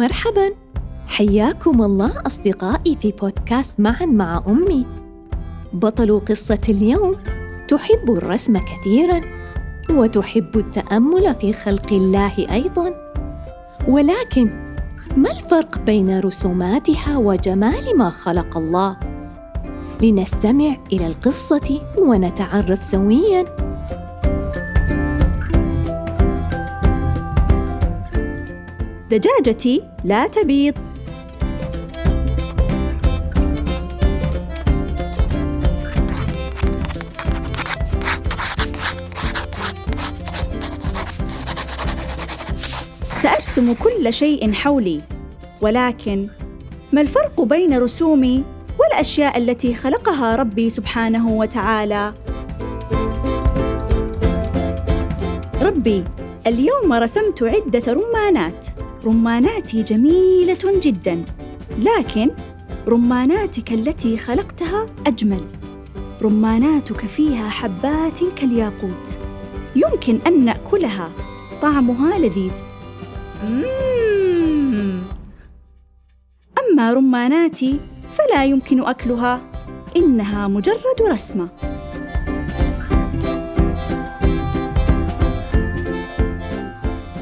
مرحبا. حياكم الله أصدقائي في بودكاست معا مع أمي. بطل قصة اليوم تحب الرسم كثيرا وتحب التأمل في خلق الله أيضا. ولكن ما الفرق بين رسوماتها وجمال ما خلق الله؟ لنستمع إلى القصة ونتعرف سويا. دجاجتي لا تبيض. سأرسم كل شيء حولي ولكن ما الفرق بين رسومي والأشياء التي خلقها ربي سبحانه وتعالى؟ ربي اليوم رسمت عدة رمانات. رماناتي جميلة جدا لكن رماناتك التي خلقتها أجمل. رماناتك فيها حبات كالياقوت. يمكن أن نأكلها. طعمها لذيذ. أما رماناتي فلا يمكن أكلها. إنها مجرد رسمة.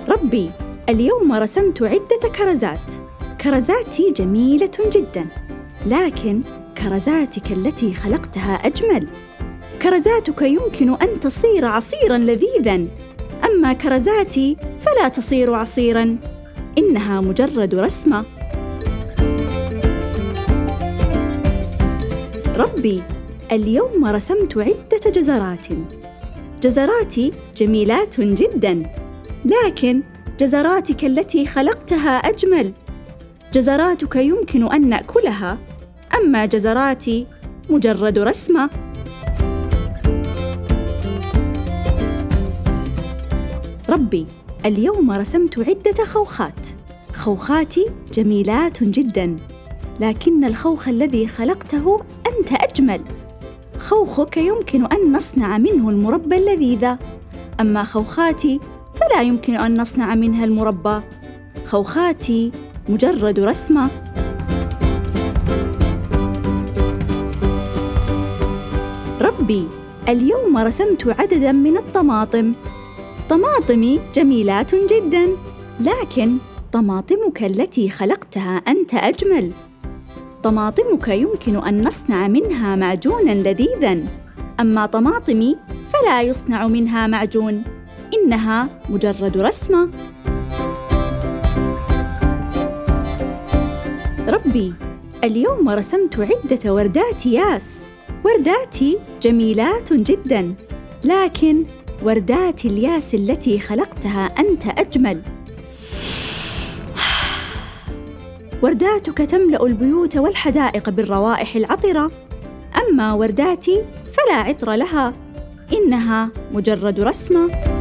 ربي اليوم رسمت عدة كرزات. كرزاتي جميلة جدا لكن كرزاتك التي خلقتها أجمل. كرزاتك يمكن أن تصير عصيرا لذيذا. أما كرزاتي فلا تصير عصيرا. إنها مجرد رسمة. ربي اليوم رسمت عدة جزرات. جزراتي جميلات جدا لكن جزراتك التي خلقتها أجمل. جزراتك يمكن أن نأكلها. أما جزراتي مجرد رسمة. ربي اليوم رسمت عدة خوخات. خوخاتي جميلات جدا. لكن الخوخ الذي خلقته أنت أجمل. خوخك يمكن أن نصنع منه المربى اللذيذ أما خوخاتي فلا يمكن أن نصنع منها المربى. خوخاتي مجرد رسمة. ربي اليوم رسمت عددا من الطماطم. طماطمي جميلات جدا لكن طماطمك التي خلقتها أنت أجمل. طماطمك يمكن أن نصنع منها معجونا لذيذا. أما طماطمي فلا يصنع منها معجون. إنها مجرد رسمة. ربي اليوم رسمت عدة وردات ياس. ورداتي جميلات جدا لكن وردات الياس التي خلقتها أنت أجمل. ورداتك تملأ البيوت والحدائق بالروائح العطرة. أما ورداتي فلا عطر لها إنها مجرد رسمة.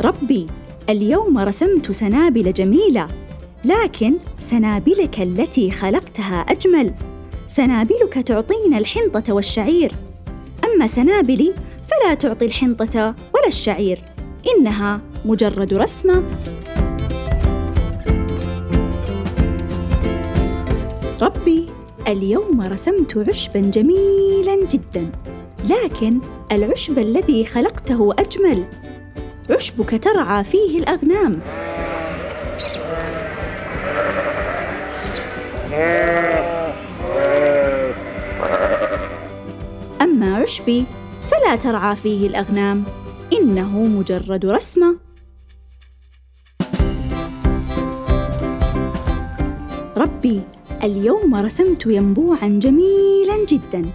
ربي اليوم رسمت سنابل جميلة لكن سنابلك التي خلقتها أجمل. سنابلك تعطينا الحنطة والشعير. أما سنابلي فلا تعطي الحنطة ولا الشعير إنها مجرد رسمة. ربي اليوم رسمت عشبا جميلا جدا لكن العشب الذي خلقته أجمل. عشبك ترعى فيه الأغنام. أما عشبي فلا ترعى فيه الأغنام. إنه مجرد رسمة. ربي اليوم رسمت ينبوعا جميلا جدا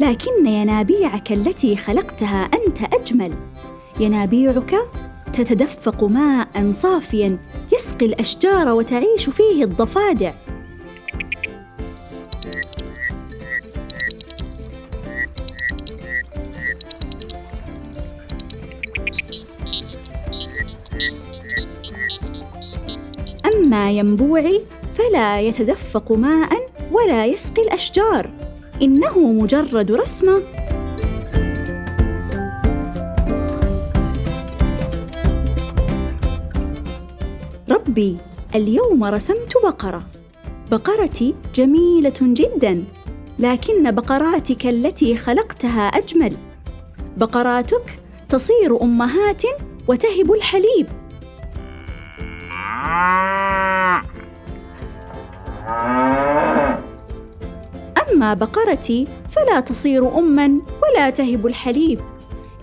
لكن ينابيعك التي خلقتها أنت أجمل. ينابيعك تتدفق ماء صافيا يسقي الأشجار وتعيش فيه الضفادع. أما ينبوعي فلا يتدفق ماء ولا يسقي الأشجار. إنه مجرد رسمة ربي اليوم رسمت بقرة. بقرتي جميلة جدا لكن بقراتك التي خلقتها أجمل. بقراتك تصير أمهات وتهب الحليب. أما بقرتي فلا تصير أما ولا تهب الحليب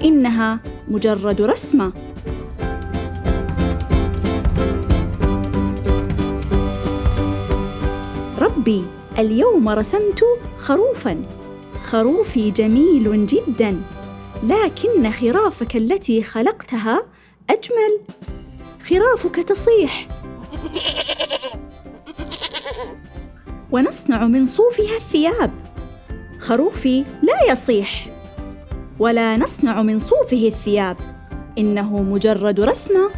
إنها مجرد رسمة. ربي اليوم رسمت خروفا. خروفي جميل جدا لكن خرافك التي خلقتها أجمل. خرافك تصيح. ونصنع من صوفها الثياب. خروفي لا يصيح. ولا نصنع من صوفه الثياب. إنه مجرد رسمة.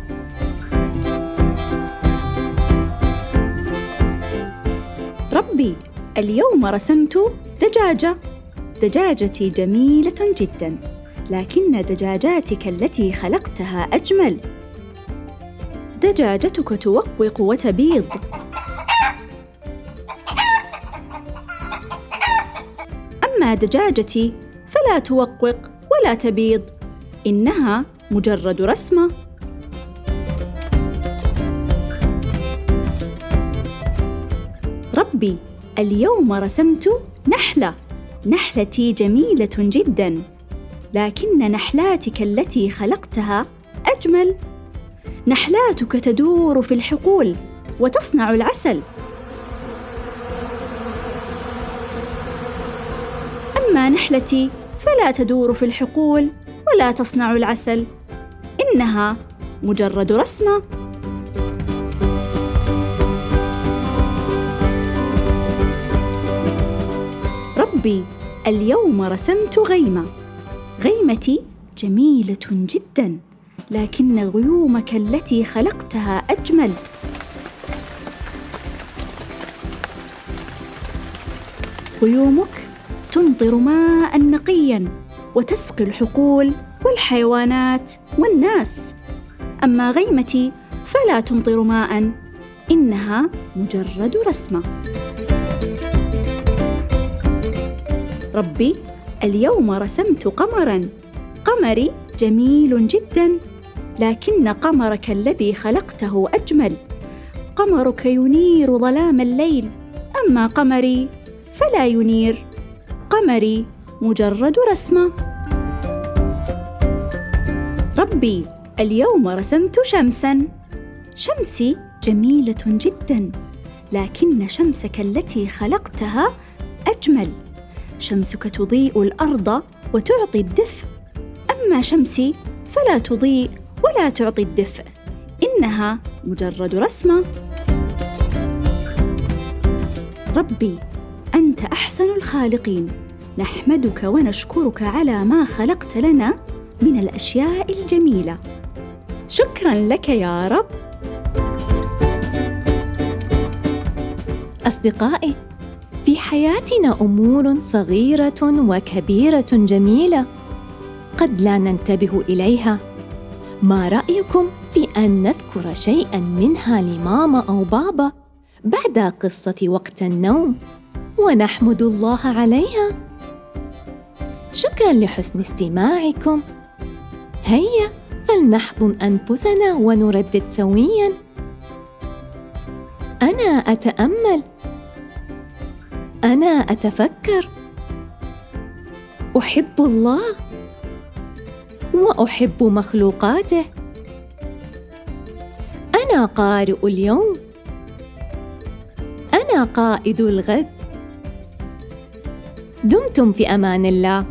ربي اليوم رسمت دجاجة. دجاجتي جميلة جدا لكن دجاجاتك التي خلقتها أجمل. دجاجتك توقوق وتبيض. أما دجاجتي فلا توقق ولا تبيض إنها مجرد رسمة. ربي اليوم رسمت نحلة. نحلتي جميلة جدا. لكن نحلاتك التي خلقتها أجمل. نحلاتك تدور في الحقول وتصنع العسل. أما نحلتي فلا تدور في الحقول ولا تصنع العسل. إنها مجرد رسمة. ربي اليوم رسمت غيمة. غيمتي جميلة جدا لكن غيومك التي خلقتها أجمل. غيومك تمطر ماء نقيا وتسقي الحقول والحيوانات والناس. أما غيمتي فلا تمطر ماء إنها مجرد رسمة. ربي اليوم رسمت قمرا. قمري جميل جدا لكن قمرك الذي خلقته أجمل. قمرك ينير ظلام الليل أما قمري فلا ينير. قمري مجرد رسمة. ربي اليوم رسمت شمسا. شمسي جميلة جدا لكن شمسك التي خلقتها أجمل. شمسك تضيء الأرض وتعطي الدفء أما شمسي فلا تضيء ولا تعطي الدفء إنها مجرد رسمة. ربي أنت أحسن الخالقين. نحمدك ونشكرك على ما خلقت لنا من الأشياء الجميلة. شكرا لك يا رب. أصدقائي في حياتنا أمور صغيرة وكبيرة جميلة قد لا ننتبه إليها. ما رأيكم في أن نذكر شيئا منها لماما أو بابا بعد قصة وقت النوم ونحمد الله عليها؟ شكرا لحسن استماعكم. هيا فلنحضن أنفسنا ونردد سويا. أنا أتأمل أنا أتفكر. أحب الله وأحب مخلوقاته. أنا قارئ اليوم. أنا قائد الغد. دمتم في أمان الله.